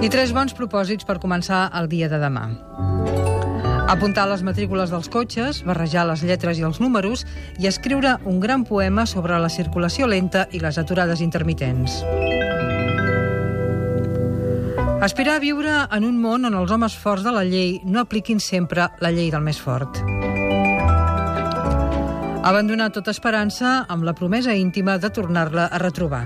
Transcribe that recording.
I tres bons propòsits per començar el dia de demà. Apuntar les matrícules dels cotxes, barrejar les lletres i els números i escriure un gran poema sobre la circulació lenta i les aturades intermitents. Aspirar a viure en un món on els homes forts de la llei no apliquin sempre la llei del més fort. Abandonar tota esperança amb la promesa íntima de tornar-la a retrobar.